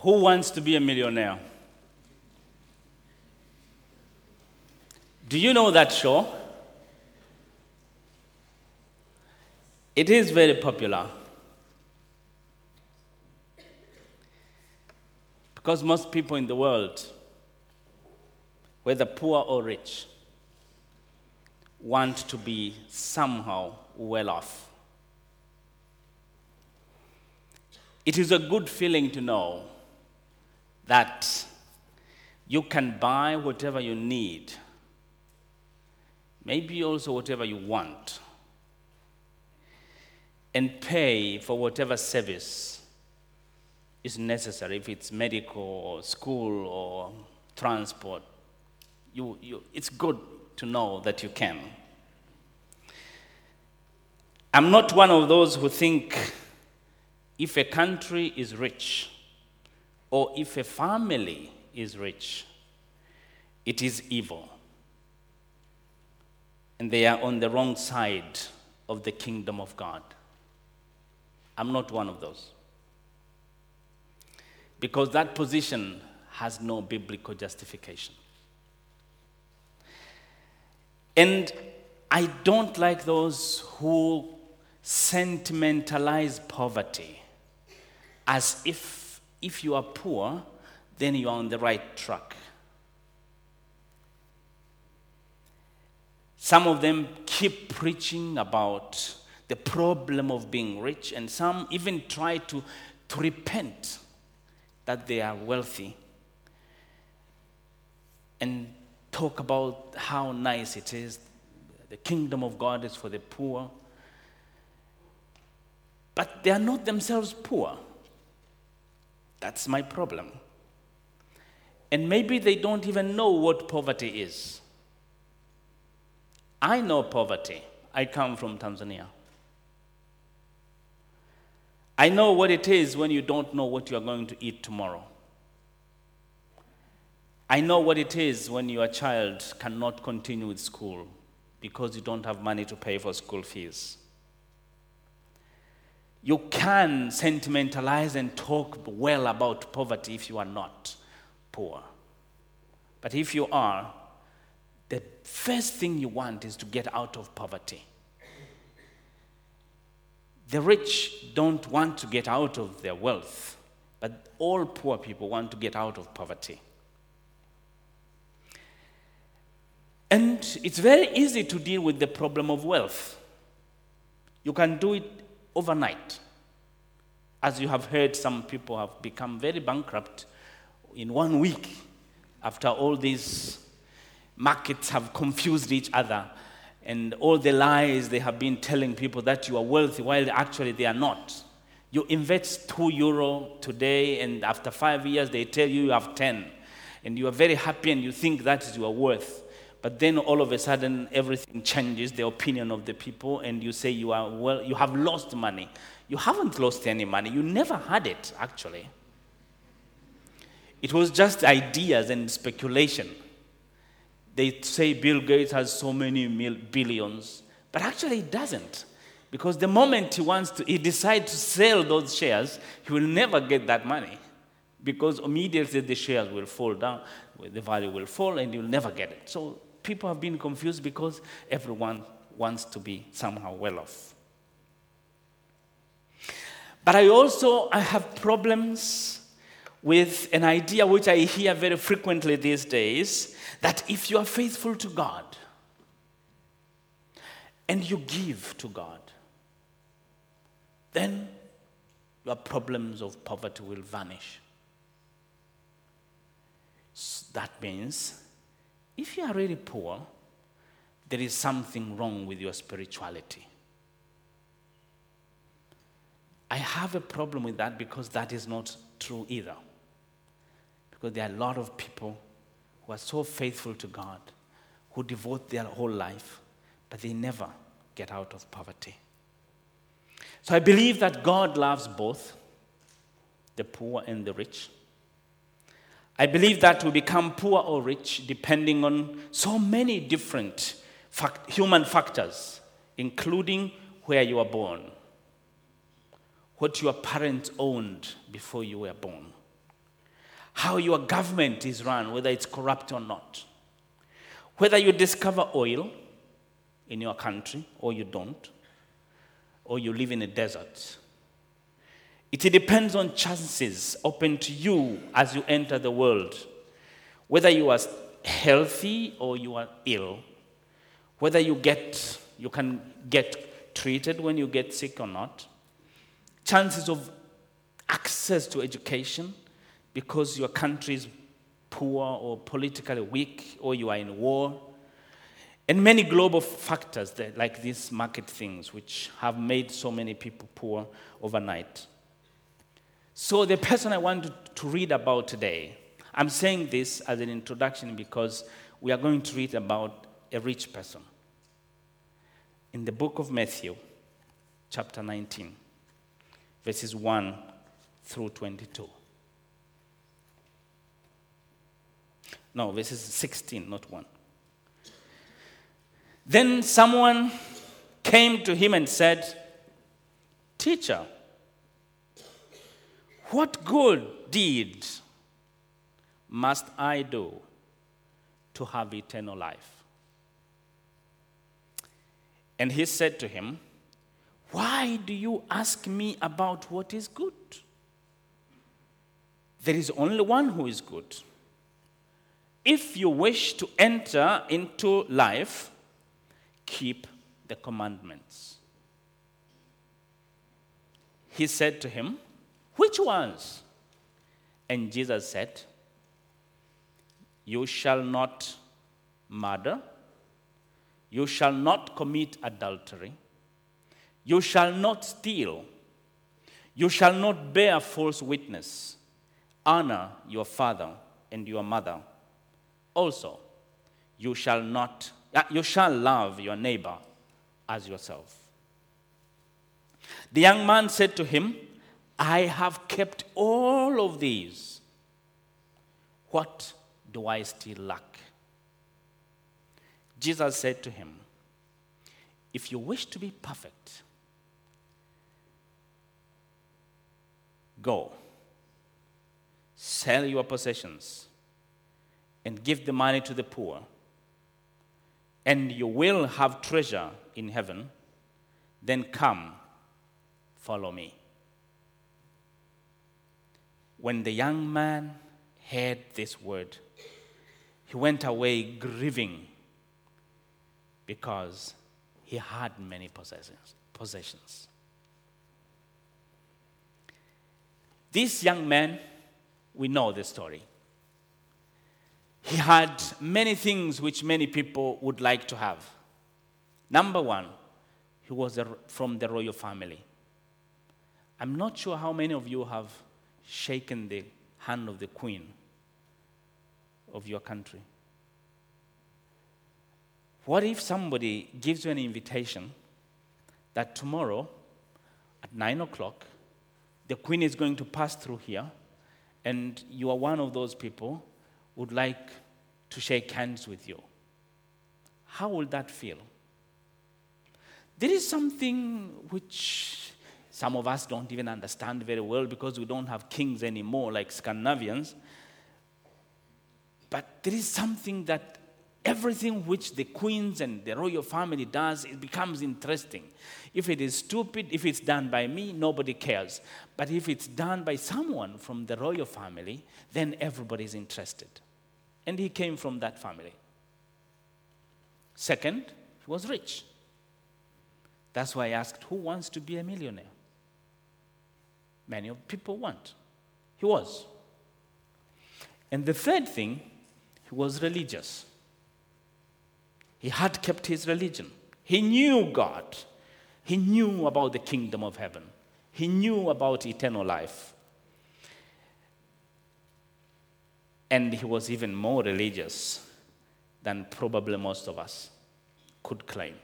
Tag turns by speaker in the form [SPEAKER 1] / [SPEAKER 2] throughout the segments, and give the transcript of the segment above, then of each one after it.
[SPEAKER 1] Who wants to be a millionaire? Do you know that show? It is very popular. Because most people in the world, whether poor or rich, want to be somehow well off. It is a good feeling to know that you can buy whatever you need, maybe also whatever you want, and pay for whatever service is necessary, if it's medical or school or transport. You, you, it's good to know that you can. I'm not one of those who think if a country is rich or if a family is rich, it is evil. And they are on the wrong side of the kingdom of God. I'm not one of those. Because that position has no biblical justification. And I don't like those who sentimentalize poverty as if if you are poor, then you are on the right track. Some of them keep preaching about the problem of being rich, and some even try to, to repent that they are wealthy and talk about how nice it is. The kingdom of God is for the poor. But they are not themselves poor. That's my problem. And maybe they don't even know what poverty is. I know poverty. I come from Tanzania. I know what it is when you don't know what you are going to eat tomorrow. I know what it is when your child cannot continue with school because you don't have money to pay for school fees. You can sentimentalize and talk well about poverty if you are not poor. But if you are, the first thing you want is to get out of poverty. The rich don't want to get out of their wealth, but all poor people want to get out of poverty. And it's very easy to deal with the problem of wealth. You can do it overnight. As you have heard, some people have become very bankrupt in one week after all these markets have confused each other and all the lies they have been telling people that you are wealthy while actually they are not. You invest two euro today, and after five years, they tell you you have 10. And you are very happy and you think that is your worth. But then all of a sudden, everything changes, the opinion of the people, and you say you are well, you have lost money. You haven't lost any money. You never had it, actually. It was just ideas and speculation. They say Bill Gates has so many mil- billions, but actually he doesn't. Because the moment he wants to, he decides to sell those shares, he will never get that money. Because immediately the shares will fall down, the value will fall, and you'll never get it. So people have been confused because everyone wants to be somehow well off. But I also I have problems with an idea which I hear very frequently these days that if you are faithful to God and you give to God, then your problems of poverty will vanish. That means if you are really poor, there is something wrong with your spirituality. I have a problem with that because that is not true either. Because there are a lot of people who are so faithful to God, who devote their whole life, but they never get out of poverty. So I believe that God loves both the poor and the rich. I believe that we become poor or rich depending on so many different fact, human factors, including where you were born, what your parents owned before you were born, how your government is run, whether it's corrupt or not. Whether you discover oil in your country or you don't, or you live in a desert. It depends on chances open to you as you enter the world. Whether you are healthy or you are ill, whether you get you can get treated when you get sick or not, chances of access to education because your country is poor or politically weak or you are in war. And many global factors that, like these market things, which have made so many people poor overnight. So, the person I want to read about today, I'm saying this as an introduction because we are going to read about a rich person. In the book of Matthew, chapter 19, verses 1 through 22. No, is 16, not 1. Then someone came to him and said, Teacher, what good deed must I do to have eternal life? And he said to him, Why do you ask me about what is good? There is only one who is good. If you wish to enter into life, keep the commandments. He said to him, Which ones? And Jesus said, You shall not murder, you shall not commit adultery, you shall not steal, you shall not bear false witness, honor your father and your mother. Also, you shall not, uh, you shall love your neighbor as yourself. The young man said to him, I have kept all of these. What do I still lack? Jesus said to him, If you wish to be perfect, go, sell your possessions and give the money to the poor, and you will have treasure in heaven, then come, follow me. When the young man heard this word, he went away grieving because he had many possessions. possessions. This young man, we know the story. He had many things which many people would like to have. Number one, he was from the royal family. I'm not sure how many of you have shaken the hand of the queen of your country. What if somebody gives you an invitation that tomorrow at nine o'clock, the queen is going to pass through here, and you are one of those people would like to shake hands with you. How will that feel? There is something which some of us don't even understand very well because we don't have kings anymore like Scandinavians. But there is something that everything which the queens and the royal family does, it becomes interesting. If it is stupid, if it's done by me, nobody cares. But if it's done by someone from the royal family, then everybody is interested. And he came from that family. Second, he was rich. That's why I asked, who wants to be a millionaire? Many of people want. He was. And the third thing, he was religious. He had kept his religion. He knew God. He knew about the kingdom of heaven. He knew about eternal life. And he was even more religious than probably most of us could claim.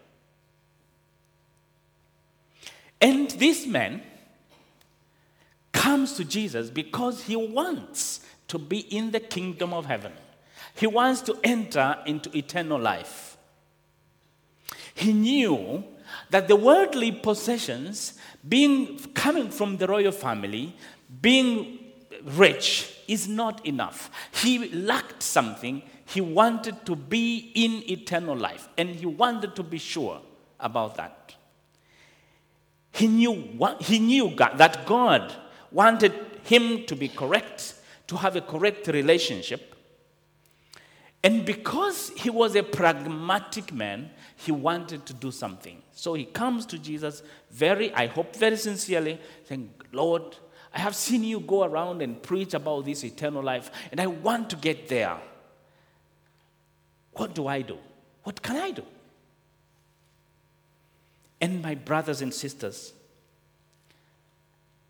[SPEAKER 1] And this man comes to Jesus because he wants to be in the kingdom of heaven. He wants to enter into eternal life. He knew that the worldly possessions, being coming from the royal family, being rich, is not enough. He lacked something. He wanted to be in eternal life, and he wanted to be sure about that. He knew, what, he knew God, that God wanted him to be correct, to have a correct relationship. And because he was a pragmatic man, he wanted to do something. So he comes to Jesus very, I hope, very sincerely, saying, Lord, I have seen you go around and preach about this eternal life, and I want to get there. What do I do? What can I do? And my brothers and sisters,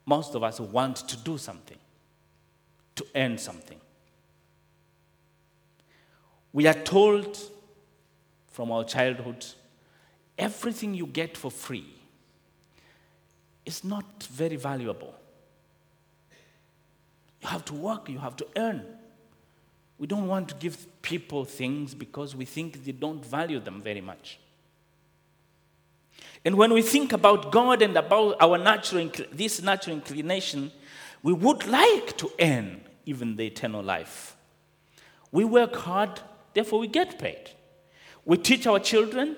[SPEAKER 1] most of us want to do something, to earn something. We are told from our childhood everything you get for free is not very valuable. You have to work, you have to earn. We don't want to give people things because we think they don't value them very much. And when we think about God and about our natural, this natural inclination, we would like to earn even the eternal life. We work hard, therefore we get paid. We teach our children,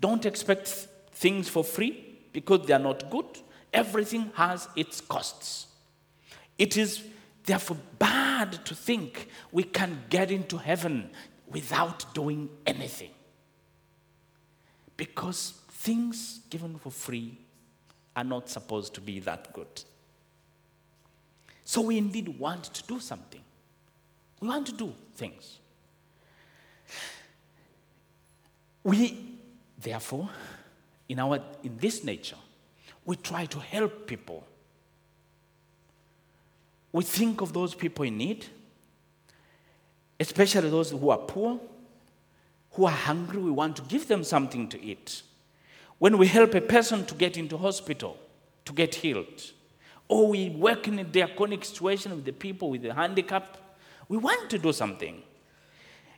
[SPEAKER 1] don't expect things for free because they are not good. Everything has its costs. It is therefore bad to think we can get into heaven without doing anything. Because things given for free are not supposed to be that good. So we indeed want to do something. We want to do things. We, therefore, in, our, in this nature, we try to help people. We think of those people in need, especially those who are poor, who are hungry. We want to give them something to eat. When we help a person to get into hospital, to get healed, or we work in a diaconic situation with the people with the handicap, we want to do something.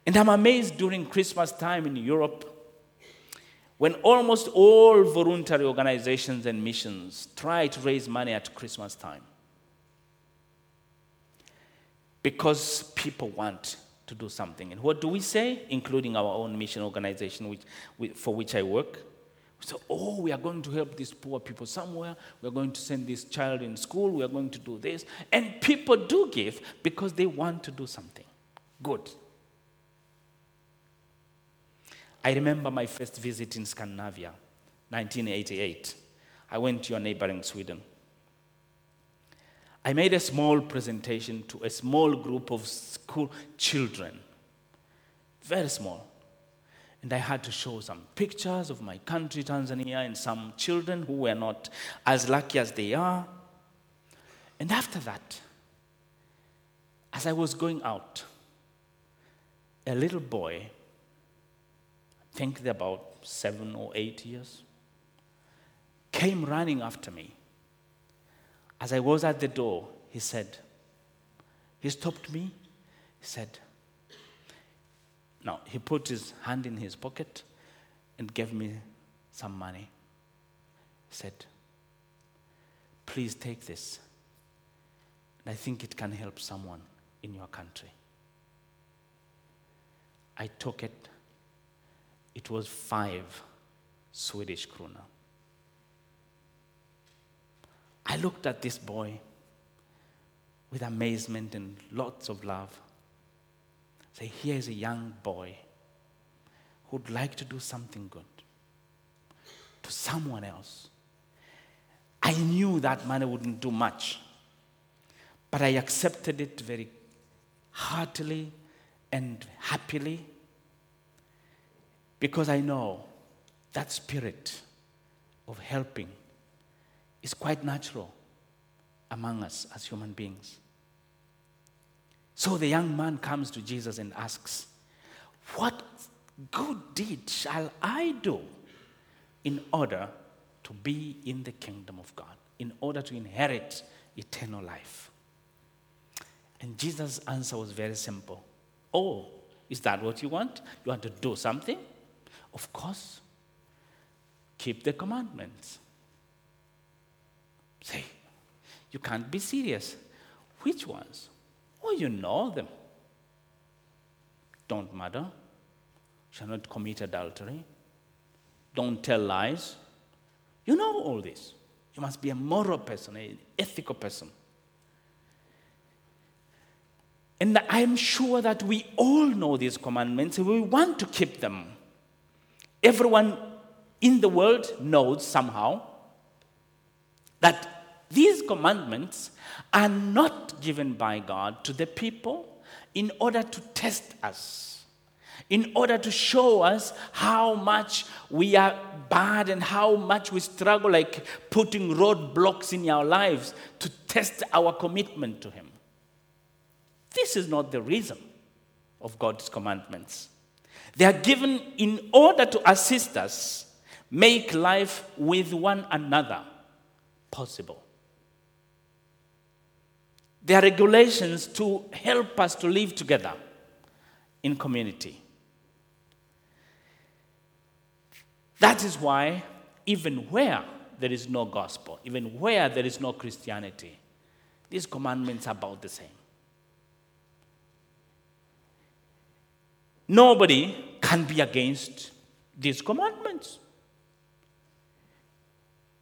[SPEAKER 1] And I'm amazed during Christmas time in Europe when almost all voluntary organizations and missions try to raise money at Christmas time. Because people want to do something. And what do we say, including our own mission organization which, for which I work? So, oh, we are going to help these poor people somewhere. We are going to send this child in school. We are going to do this. And people do give because they want to do something good. I remember my first visit in Scandinavia, 1988. I went to your neighboring Sweden. I made a small presentation to a small group of school children, very small. And I had to show some pictures of my country, Tanzania, and some children who were not as lucky as they are. And after that, as I was going out, a little boy, I think they're about seven or eight years, came running after me. As I was at the door, he said, he stopped me. He said, now, he put his hand in his pocket and gave me some money. He said, Please take this. And I think it can help someone in your country. I took it. It was five Swedish krona. I looked at this boy with amazement and lots of love. Say, here is a young boy who'd like to do something good to someone else. I knew that money wouldn't do much, but I accepted it very heartily and happily because I know that spirit of helping is quite natural among us as human beings. So the young man comes to Jesus and asks, What good deed shall I do in order to be in the kingdom of God, in order to inherit eternal life? And Jesus' answer was very simple. Oh, is that what you want? You want to do something? Of course. Keep the commandments. Say, you can't be serious. Which ones? Oh, you know them. Don't murder. Shall not commit adultery. Don't tell lies. You know all this. You must be a moral person, an ethical person. And I'm sure that we all know these commandments and we want to keep them. Everyone in the world knows somehow that these commandments are not given by God to the people in order to test us, in order to show us how much we are bad and how much we struggle, like putting roadblocks in our lives to test our commitment to Him. This is not the reason of God's commandments. They are given in order to assist us make life with one another possible. There are regulations to help us to live together in community. That is why, even where there is no gospel, even where there is no Christianity, these commandments are about the same. Nobody can be against these commandments.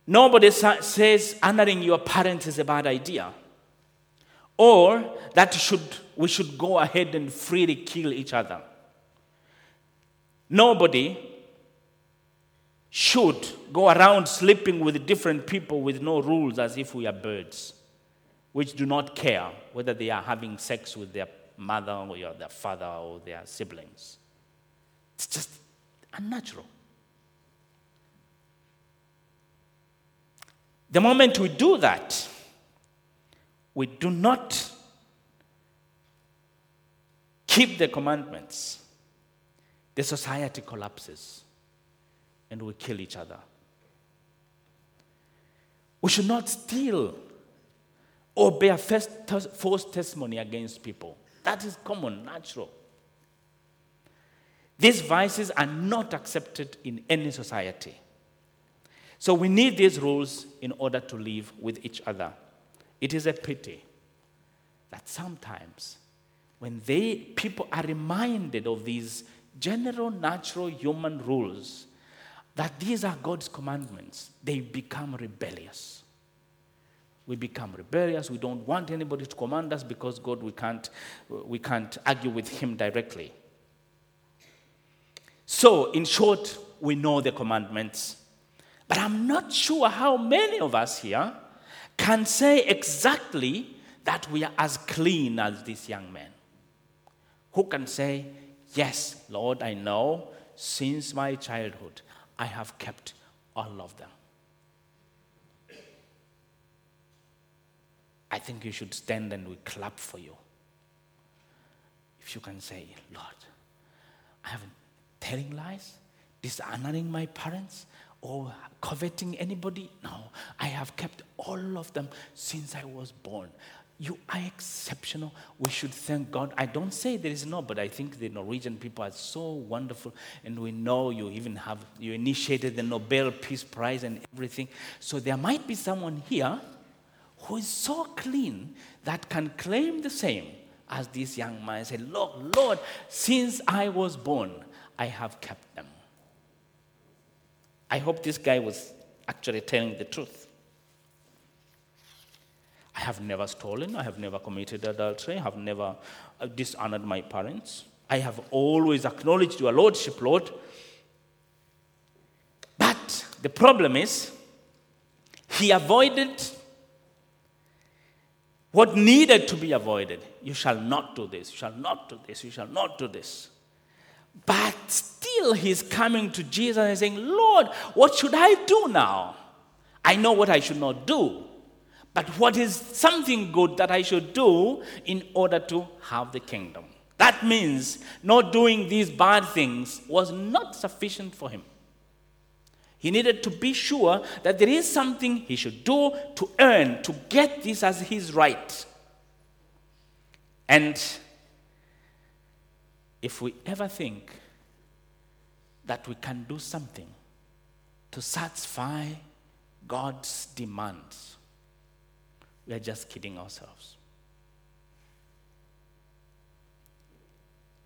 [SPEAKER 1] Nobody says honoring your parents is a bad idea or that should, we should go ahead and freely kill each other. Nobody should go around sleeping with different people with no rules as if we are birds, which do not care whether they are having sex with their mother or their father or their siblings. It's just unnatural. The moment we do that, we do not keep the commandments, the society collapses and we kill each other. We should not steal or bear false testimony against people. That is common, natural. These vices are not accepted in any society. So we need these rules in order to live with each other. It is a pity that sometimes when they people are reminded of these general natural human rules that these are God's commandments, they become rebellious. We become rebellious. We don't want anybody to command us because God, we can't, we can't argue with Him directly. So, in short, we know the commandments. But I'm not sure how many of us here can say exactly that we are as clean as this young man. Who can say, Yes, Lord, I know since my childhood I have kept all of them. I think you should stand and we clap for you. If you can say, Lord, I haven't telling lies, dishonoring my parents, or coveting anybody. No, I have kept all of them since I was born. You are exceptional. We should thank God. I don't say there is no, but I think the Norwegian people are so wonderful, and we know you even have you initiated the Nobel Peace Prize and everything. So there might be someone here who is so clean that can claim the same as this young man. Say, Look, Lord, since I was born, I have kept them. I hope this guy was actually telling the truth. I have never stolen, I have never committed adultery, I have never uh, dishonored my parents. I have always acknowledged your lordship, Lord. But the problem is, he avoided what needed to be avoided. You shall not do this, you shall not do this, you shall not do this. But still, he's coming to Jesus and saying, Lord, what should I do now? I know what I should not do. But what is something good that I should do in order to have the kingdom? That means not doing these bad things was not sufficient for him. He needed to be sure that there is something he should do to earn, to get this as his right. And if we ever think that we can do something to satisfy God's demands, we are just kidding ourselves.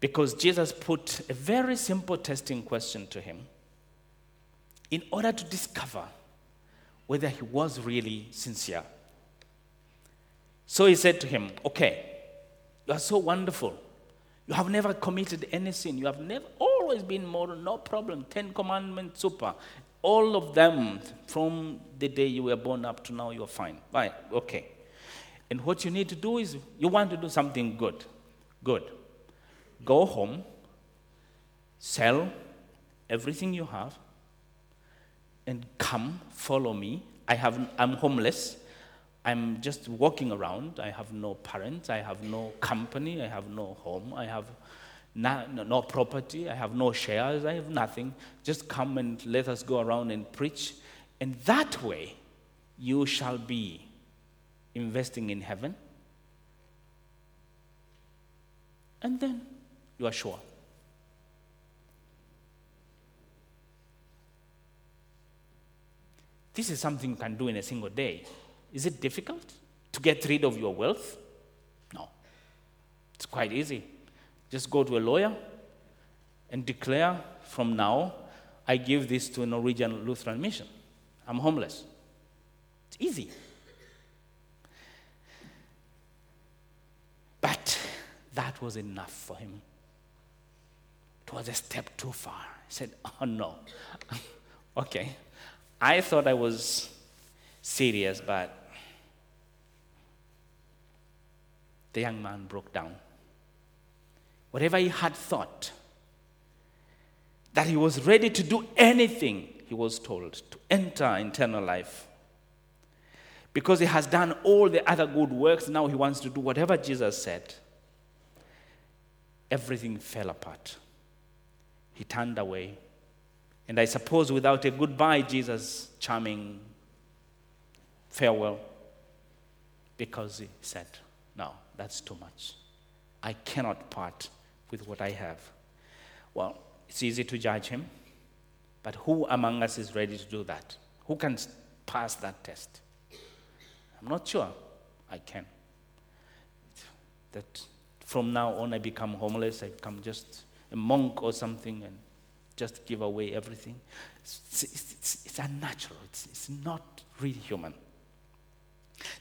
[SPEAKER 1] Because Jesus put a very simple testing question to him in order to discover whether he was really sincere. So he said to him, Okay, you are so wonderful. You have never committed any sin. You have never always been moral, no problem. Ten commandments, super. All of them from the day you were born up to now, you're fine. Right, okay. And what you need to do is you want to do something good. Good. Go home, sell everything you have, and come follow me. I have, I'm homeless. I'm just walking around. I have no parents. I have no company. I have no home. I have no, no, property. I have no shares. I have nothing. Just come and let us go around and preach. And that way, you shall be investing in heaven. And then you are sure. This is something you can do in a single day. Is it difficult to get rid of your wealth? No. It's quite easy. Just go to a lawyer and declare from now, I give this to a Norwegian Lutheran mission. I'm homeless. It's easy. But that was enough for him. It was a step too far. He said, Oh no. okay. I thought I was serious, but the young man broke down. Whatever he had thought, that he was ready to do anything, he was told, to enter eternal life. Because he has done all the other good works, now he wants to do whatever Jesus said. Everything fell apart. He turned away. And I suppose without a goodbye, Jesus' charming farewell, because he said, No, that's too much. I cannot part with what I have. Well, it's easy to judge him, but who among us is ready to do that? Who can pass that test? I'm not sure I can. That from now on I become homeless, I become just a monk or something and just give away everything. It's, it's, it's unnatural, it's, it's not really human.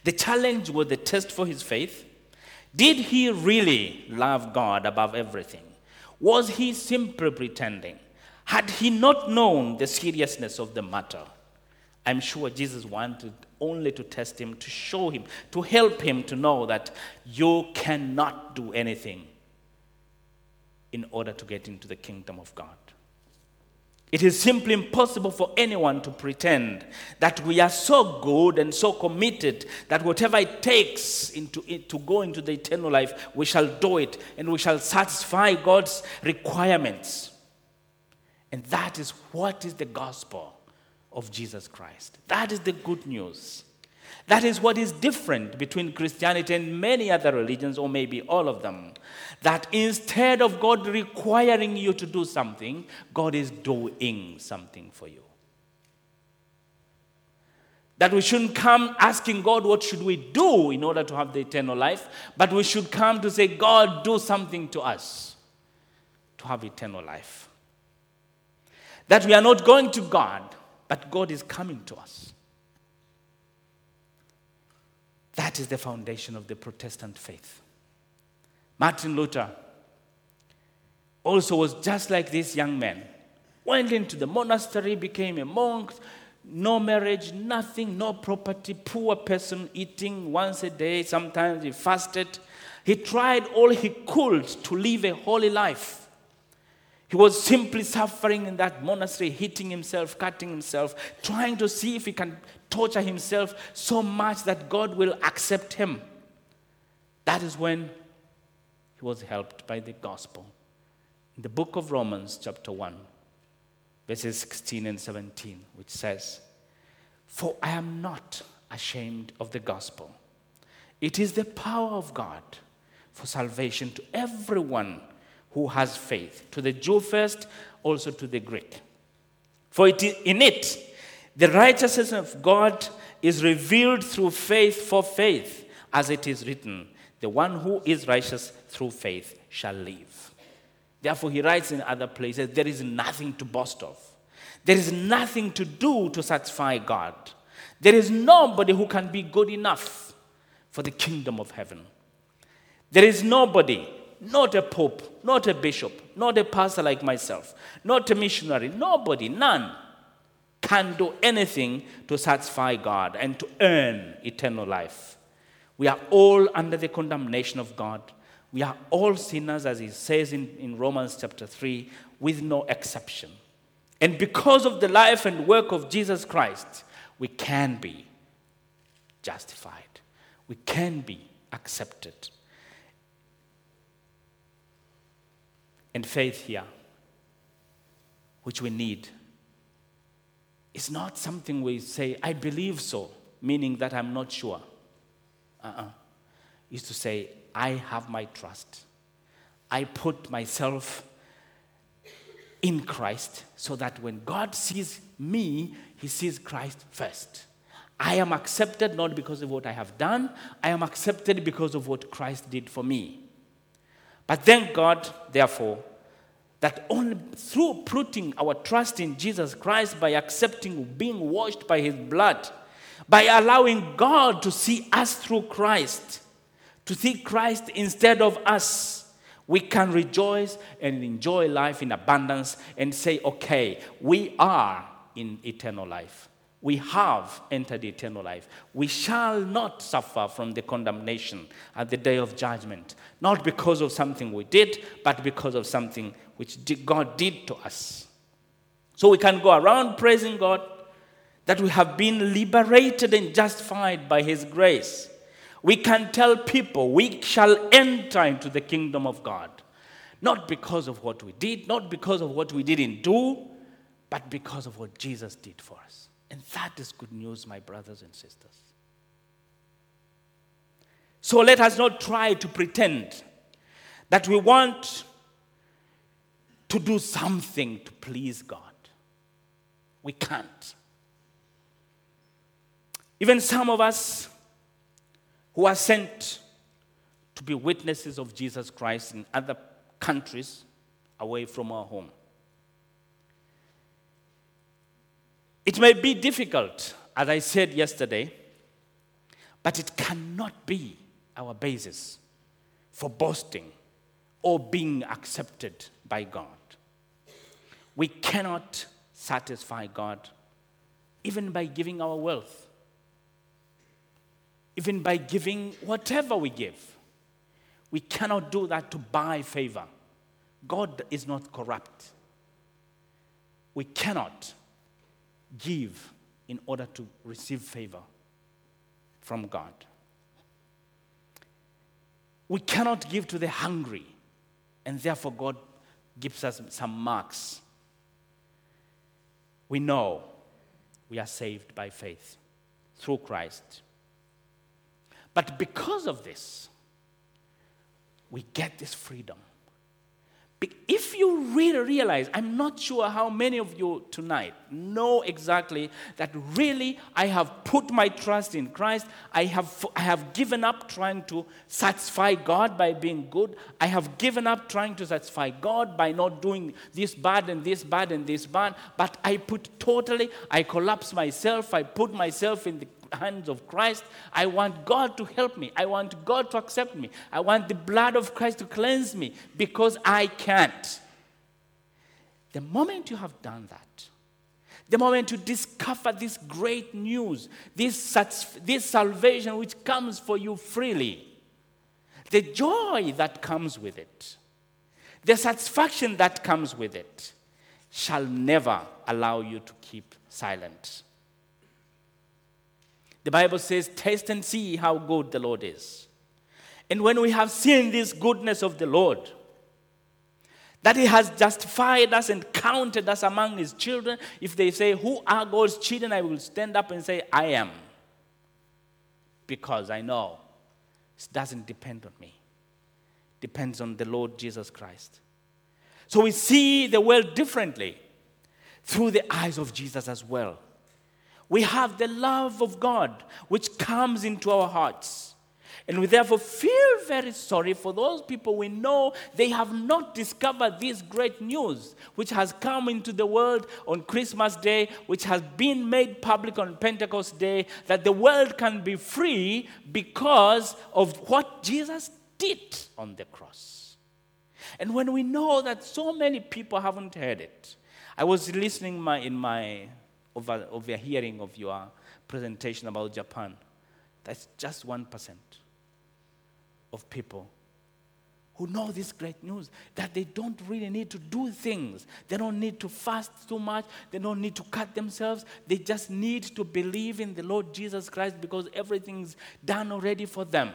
[SPEAKER 1] The challenge was the test for his faith. Did he really love God above everything? Was he simply pretending? Had he not known the seriousness of the matter? I'm sure Jesus wanted only to test him, to show him, to help him to know that you cannot do anything in order to get into the kingdom of God. It is simply impossible for anyone to pretend that we are so good and so committed that whatever it takes into it, to go into the eternal life, we shall do it and we shall satisfy God's requirements. And that is what is the gospel of Jesus Christ. That is the good news. That is what is different between Christianity and many other religions, or maybe all of them. That instead of God requiring you to do something, God is doing something for you. That we shouldn't come asking God, what should we do in order to have the eternal life? But we should come to say, God, do something to us to have eternal life. That we are not going to God, but God is coming to us. That is the foundation of the Protestant faith. Martin Luther also was just like this young man. Went into the monastery, became a monk, no marriage, nothing, no property, poor person eating once a day. Sometimes he fasted. He tried all he could to live a holy life. He was simply suffering in that monastery, hitting himself, cutting himself, trying to see if he can torture himself so much that God will accept him. That is when he was helped by the gospel. In the book of Romans, chapter 1, verses 16 and 17, which says, For I am not ashamed of the gospel. It is the power of God for salvation to everyone who has faith, to the Jew first, also to the Greek. For it is in it the righteousness of God is revealed through faith for faith, as it is written, the one who is righteous through faith shall live. Therefore, he writes in other places, there is nothing to boast of. There is nothing to do to satisfy God. There is nobody who can be good enough for the kingdom of heaven. There is nobody, not a pope, not a bishop, not a pastor like myself, not a missionary, nobody, none can do anything to satisfy God and to earn eternal life. We are all under the condemnation of God. We are all sinners, as he says in, in Romans chapter 3, with no exception. And because of the life and work of Jesus Christ, we can be justified. We can be accepted. And faith here, which we need, is not something we say, I believe so, meaning that I'm not sure. Uh-uh. Is to say, I have my trust. I put myself in Christ so that when God sees me, he sees Christ first. I am accepted not because of what I have done, I am accepted because of what Christ did for me. But thank God, therefore, that only through putting our trust in Jesus Christ, by accepting being washed by his blood, by allowing God to see us through Christ, to see Christ instead of us, we can rejoice and enjoy life in abundance and say, okay, we are in eternal life. We have entered eternal life. We shall not suffer from the condemnation at the day of judgment, not because of something we did, but because of something which God did to us. So we can go around praising God that we have been liberated and justified by His grace. We can tell people we shall enter into the kingdom of God, not because of what we did, not because of what we didn't do, but because of what Jesus did for us. And that is good news, my brothers and sisters. So let us not try to pretend that we want to do something to please God. We can't. Even some of us who are sent to be witnesses of Jesus Christ in other countries away from our home. It may be difficult, as I said yesterday, but it cannot be our basis for boasting or being accepted by God. We cannot satisfy God even by giving our wealth even by giving whatever we give. We cannot do that to buy favor. God is not corrupt. We cannot give in order to receive favor from God. We cannot give to the hungry, and therefore God gives us some marks. We know we are saved by faith through Christ. But because of this, we get this freedom. If you really realize, I'm not sure how many of you tonight know exactly that really I have put my trust in Christ. I have, I have given up trying to satisfy God by being good. I have given up trying to satisfy God by not doing this bad and this bad and this bad. But I put totally, I collapse myself, I put myself in the hands of Christ. I want God to help me. I want God to accept me. I want the blood of Christ to cleanse me because I can't. The moment you have done that, the moment you discover this great news, this, this salvation which comes for you freely, the joy that comes with it, the satisfaction that comes with it, shall never allow you to keep silent. The Bible says, Taste and see how good the Lord is. And when we have seen this goodness of the Lord, that He has justified us and counted us among His children, if they say, Who are God's children? I will stand up and say, I am. Because I know it doesn't depend on me, it depends on the Lord Jesus Christ. So we see the world differently through the eyes of Jesus as well. We have the love of God which comes into our hearts. And we therefore feel very sorry for those people we know they have not discovered this great news, which has come into the world on Christmas Day, which has been made public on Pentecost Day, that the world can be free because of what Jesus did on the cross. And when we know that so many people haven't heard it, I was listening my, in my over, overhearing of your presentation about Japan. That's just 1% of people who know this great news that they don't really need to do things. They don't need to fast too much. They don't need to cut themselves. They just need to believe in the Lord Jesus Christ because everything's done already for them.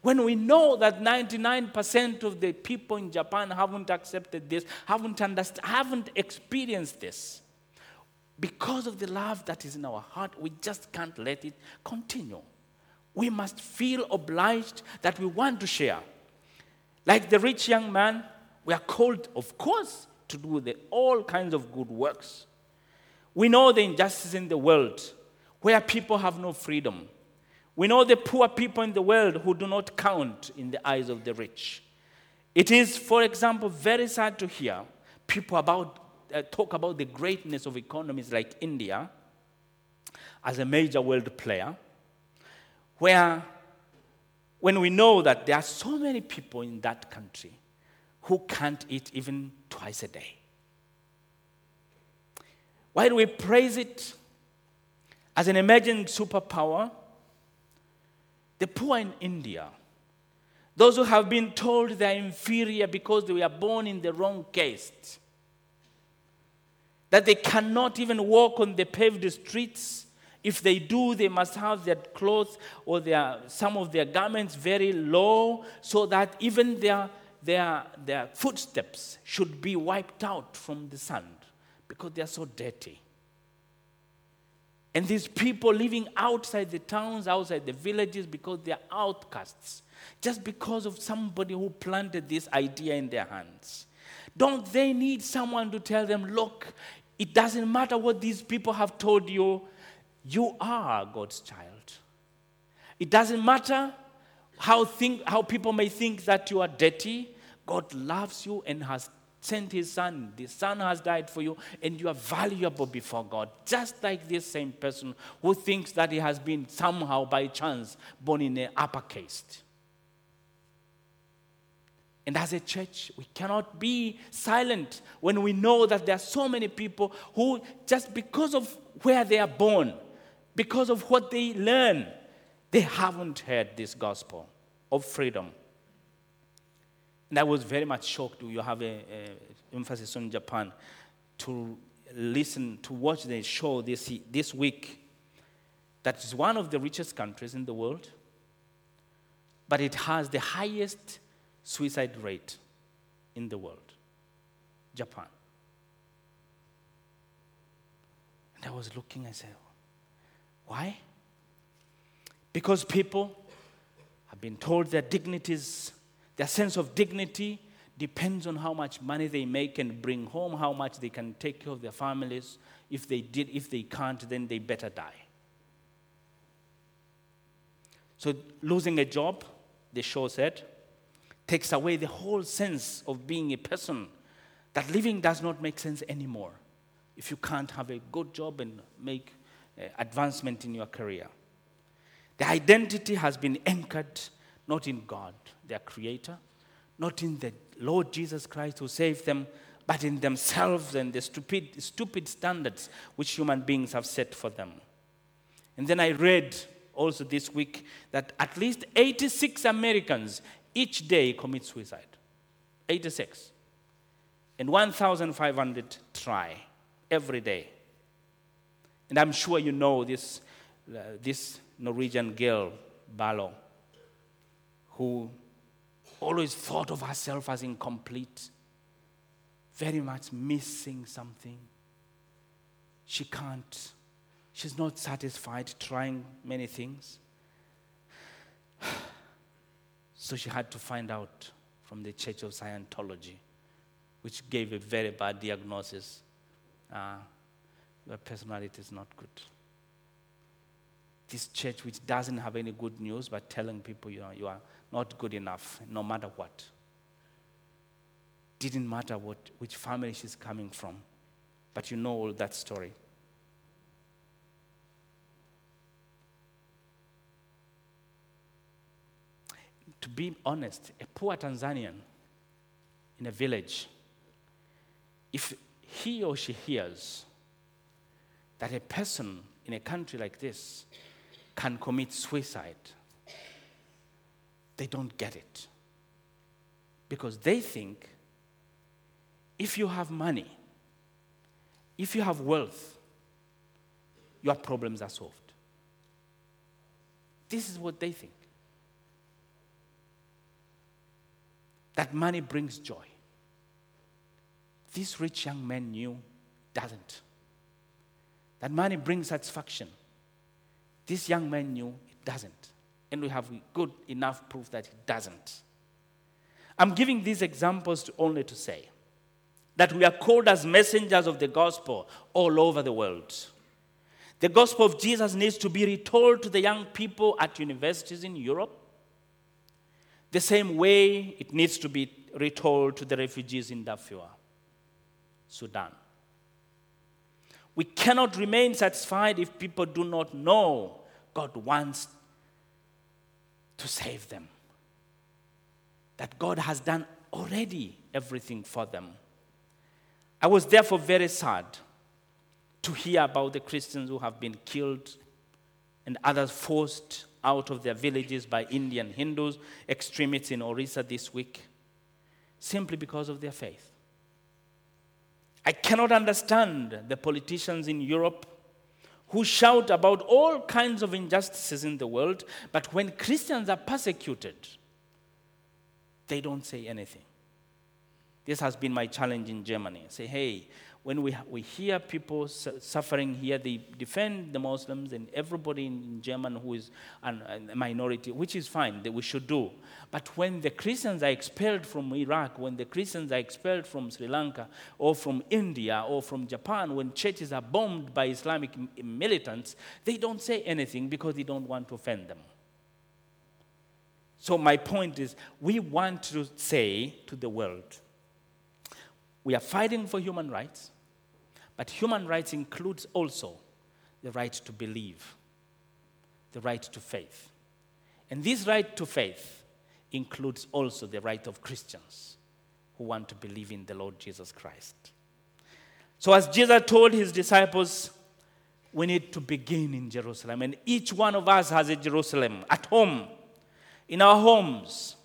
[SPEAKER 1] When we know that 99% of the people in Japan haven't accepted this, haven't understood, haven't experienced this, because of the love that is in our heart, we just can't let it continue. We must feel obliged that we want to share. Like the rich young man, we are called, of course, to do the, all kinds of good works. We know the injustice in the world where people have no freedom. We know the poor people in the world who do not count in the eyes of the rich. It is, for example, very sad to hear people about, uh, talk about the greatness of economies like India as a major world player where when we know that there are so many people in that country who can't eat even twice a day. Why do we praise it as an emerging superpower? The poor in India, those who have been told they're inferior because they were born in the wrong caste, that they cannot even walk on the paved streets if they do, they must have their clothes or their, some of their garments very low so that even their, their, their footsteps should be wiped out from the sand because they are so dirty. And these people living outside the towns, outside the villages, because they are outcasts, just because of somebody who planted this idea in their hands. Don't they need someone to tell them, look, it doesn't matter what these people have told you, you are God's child. It doesn't matter how, think, how people may think that you are dirty. God loves you and has sent his son. The son has died for you, and you are valuable before God. Just like this same person who thinks that he has been somehow by chance born in an upper caste. And as a church, we cannot be silent when we know that there are so many people who, just because of where they are born, because of what they learn, they haven't heard this gospel of freedom. And I was very much shocked. You have an emphasis on Japan to listen, to watch the show this, this week. That is one of the richest countries in the world, but it has the highest suicide rate in the world Japan. And I was looking, I said, why? Because people have been told their dignities, their sense of dignity depends on how much money they make and bring home, how much they can take care of their families. If they did, if they can't, then they better die. So losing a job, the show said, takes away the whole sense of being a person. That living does not make sense anymore if you can't have a good job and make uh, advancement in your career. The identity has been anchored not in God, their creator, not in the Lord Jesus Christ who saved them, but in themselves and the stupid, stupid standards which human beings have set for them. And then I read also this week that at least 86 Americans each day commit suicide. 86. And 1,500 try every day. And I'm sure you know this, uh, this Norwegian girl, Balo, who always thought of herself as incomplete, very much missing something. She can't, she's not satisfied trying many things. So she had to find out from the Church of Scientology, which gave a very bad diagnosis. Uh, your personality is not good. this church which doesn't have any good news, but telling people you, know, you are not good enough, no matter what. Didn't matter what, which family she's coming from, but you know all that story. To be honest, a poor Tanzanian in a village, if he or she hears that a person in a country like this can commit suicide, they don't get it. Because they think if you have money, if you have wealth, your problems are solved. This is what they think. That money brings joy. This rich young man knew doesn't. That money brings satisfaction. This young man knew it doesn't. And we have good enough proof that it doesn't. I'm giving these examples to only to say that we are called as messengers of the gospel all over the world. The gospel of Jesus needs to be retold to the young people at universities in Europe, the same way it needs to be retold to the refugees in Darfur, Sudan. We cannot remain satisfied if people do not know God wants to save them. That God has done already everything for them. I was therefore very sad to hear about the Christians who have been killed and others forced out of their villages by Indian Hindus, extremists in Orissa this week, simply because of their faith. I cannot understand the politicians in Europe who shout about all kinds of injustices in the world, but when Christians are persecuted, they don't say anything. This has been my challenge in Germany. Say, hey, when we, we hear people su- suffering here, they defend the Muslims and everybody in, in Germany who is an, a minority, which is fine, that we should do. But when the Christians are expelled from Iraq, when the Christians are expelled from Sri Lanka or from India or from Japan, when churches are bombed by Islamic militants, they don't say anything because they don't want to offend them. So, my point is, we want to say to the world, we are fighting for human rights, but human rights includes also the right to believe, the right to faith. And this right to faith includes also the right of Christians who want to believe in the Lord Jesus Christ. So, as Jesus told his disciples, we need to begin in Jerusalem. And each one of us has a Jerusalem at home, in our homes.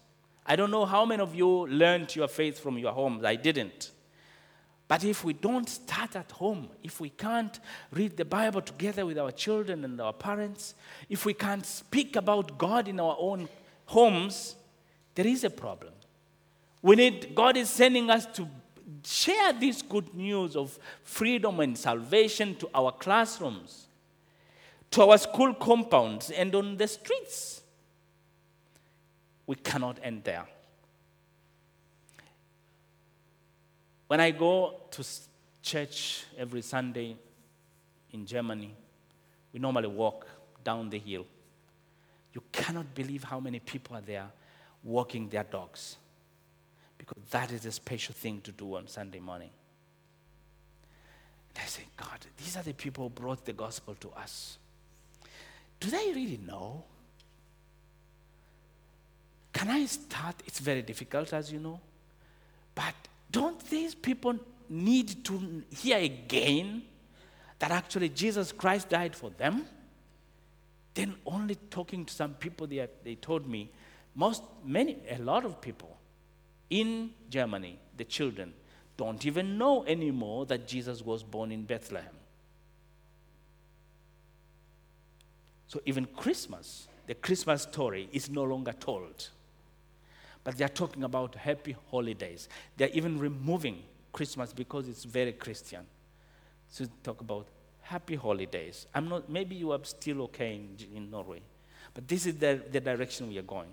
[SPEAKER 1] I don't know how many of you learned your faith from your homes. I didn't. But if we don't start at home, if we can't read the Bible together with our children and our parents, if we can't speak about God in our own homes, there is a problem. We need, God is sending us to share this good news of freedom and salvation to our classrooms, to our school compounds, and on the streets. We cannot end there. When I go to church every Sunday in Germany, we normally walk down the hill. You cannot believe how many people are there walking their dogs because that is a special thing to do on Sunday morning. And I say, God, these are the people who brought the gospel to us. Do they really know? Can I start? It's very difficult, as you know. But don't these people need to hear again that actually Jesus Christ died for them? Then only talking to some people, they, they told me, most, many, a lot of people in Germany, the children, don't even know anymore that Jesus was born in Bethlehem. So even Christmas, the Christmas story is no longer told but they're talking about happy holidays. They're even removing Christmas because it's very Christian. So talk about happy holidays. I'm not, maybe you are still okay in, in Norway, but this is the, the direction we are going.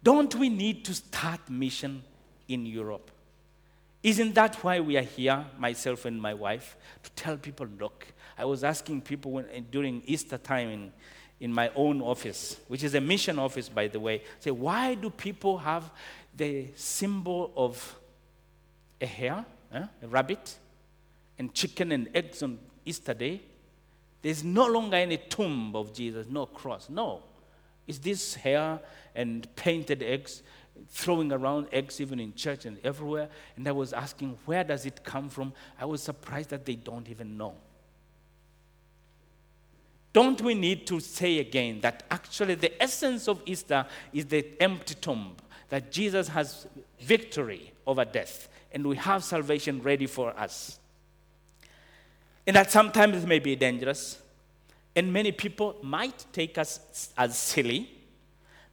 [SPEAKER 1] Don't we need to start mission in Europe? Isn't that why we are here, myself and my wife, to tell people, look, I was asking people when, during Easter time in, in my own office, which is a mission office, by the way, say, why do people have the symbol of a hare, eh, a rabbit, and chicken and eggs on Easter Day? There's no longer any tomb of Jesus, no cross. No. It's this hare and painted eggs, throwing around eggs even in church and everywhere. And I was asking, where does it come from? I was surprised that they don't even know. Don't we need to say again that actually the essence of Easter is the empty tomb, that Jesus has victory over death, and we have salvation ready for us? And that sometimes it may be dangerous, and many people might take us as silly.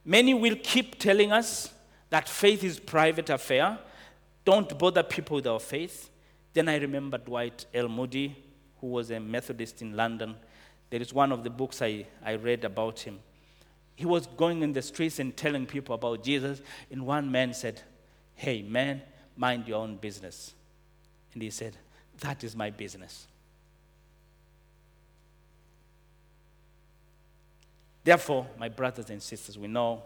[SPEAKER 1] Many will keep telling us that faith is private affair. Don't bother people with our faith. Then I remember Dwight L. Moody, who was a Methodist in London there is one of the books I, I read about him. He was going in the streets and telling people about Jesus, and one man said, Hey, man, mind your own business. And he said, That is my business. Therefore, my brothers and sisters, we know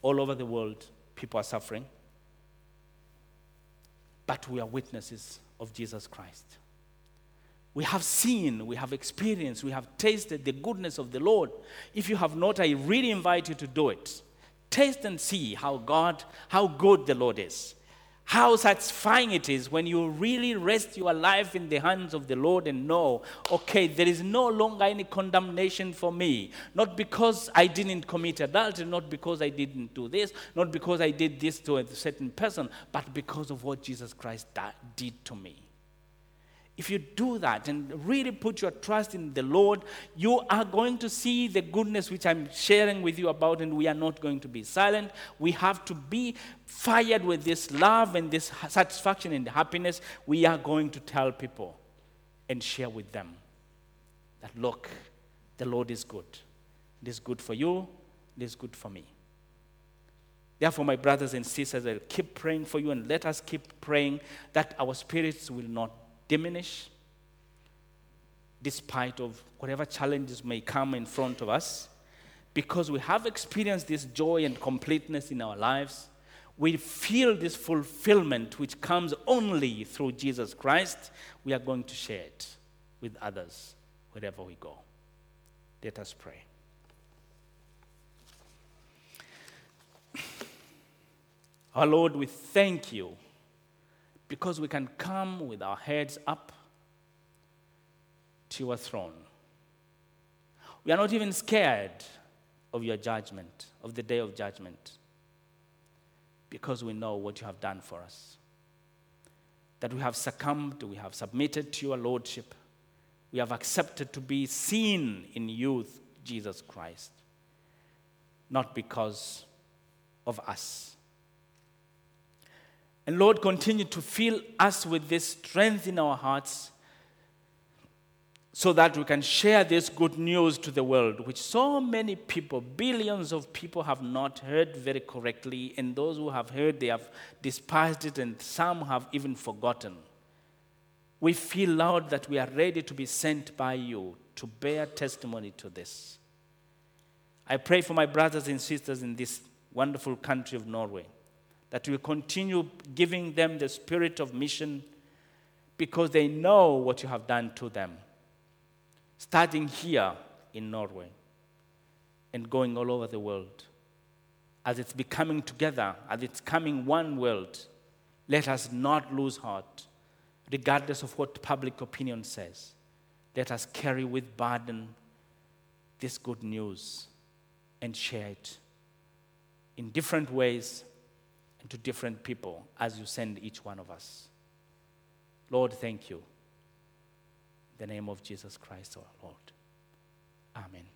[SPEAKER 1] all over the world people are suffering, but we are witnesses of Jesus Christ we have seen, we have experienced, we have tasted the goodness of the Lord. If you have not, I really invite you to do it. Taste and see how God, how good the Lord is. How satisfying it is when you really rest your life in the hands of the Lord and know, okay, there is no longer any condemnation for me. Not because I didn't commit adultery, not because I didn't do this, not because I did this to a certain person, but because of what Jesus Christ did to me. If you do that and really put your trust in the Lord, you are going to see the goodness which I'm sharing with you about, and we are not going to be silent. We have to be fired with this love and this satisfaction and happiness. We are going to tell people and share with them that, look, the Lord is good. It is good for you, it is good for me. Therefore, my brothers and sisters, I'll keep praying for you and let us keep praying that our spirits will not diminish despite of whatever challenges may come in front of us. Because we have experienced this joy and completeness in our lives we feel this fulfillment which comes only through Jesus Christ. We are going to share it with others wherever we go. Let us pray. Our lord we thank you because we can come with our heads up to your throne. We are not even scared of your judgment, of the day of judgment, because we know what you have done for us. That we have succumbed, we have submitted to your lordship, we have accepted to be seen in you, Jesus Christ, not because of us and Lord, continue to fill us with this strength in our hearts so that we can share this good news to the world, which so many people, billions of people, have not heard very correctly. And those who have heard, they have despised it, and some have even forgotten. We feel, Lord, that we are ready to be sent by you to bear testimony to this. I pray for my brothers and sisters in this wonderful country of Norway that we continue giving them the spirit of mission because they know what you have done to them. Starting here in Norway and going all over the world. As it's becoming together, as it's coming one world, let us not lose heart, regardless of what public opinion says. Let us carry with burden this good news and share it in different ways to different people as you send each one of us. Lord, thank you. In the name of Jesus Christ our Lord. Amen.